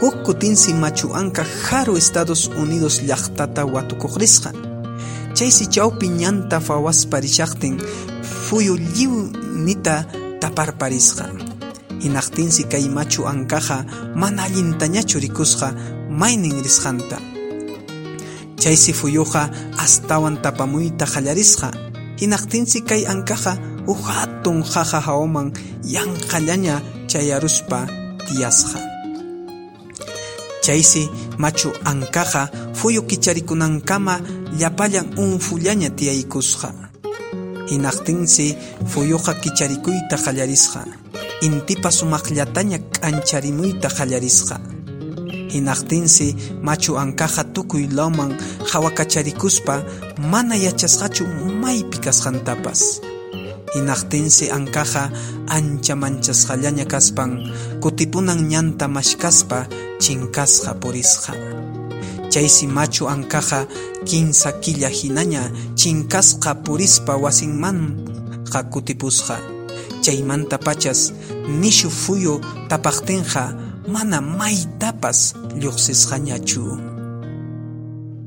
huk kutinsi machu anka haru Estados Unidos llaqtata watukuq chaysi chawpi ñanta fawaspa rishaqtin fuyu lliw nita taparparisqa hinaqtinsi kay machu ankaqa mana allintañachu rikusqa maynin risqanta. Chaysi fuyuqa astawan tapamuyta qallarisqa. Hinaqtinsi kay ankaqa huk hatun qaqa hawaman yanqallaña chayaruspa tiyasqa chaysi machu ankaqa fuyu kicharikunankama llapallan unfullaña tiyaykusqa. Hinaqtinsi fuyuqa kicharikuyta qallarisqa. Intipa sumaqllataña k'ancharimuyta qallarisqa. Hinaqtinsi machu ankaqa tukuy lawman hawakacharikuspa mana yachasqachu maypi kasqantapas. Hinaqtinsi ankaqa ancha manchasqallaña kaspan kutipunan ñanta mashkaspa chinkasqa purisqa chaysi machu ankaqa kinsa killa hinaña purispa wasinmanqa kutipusqa chaymanta pachas nishu fuyu tapaqtinqa mana maytapas lluqsisqañachu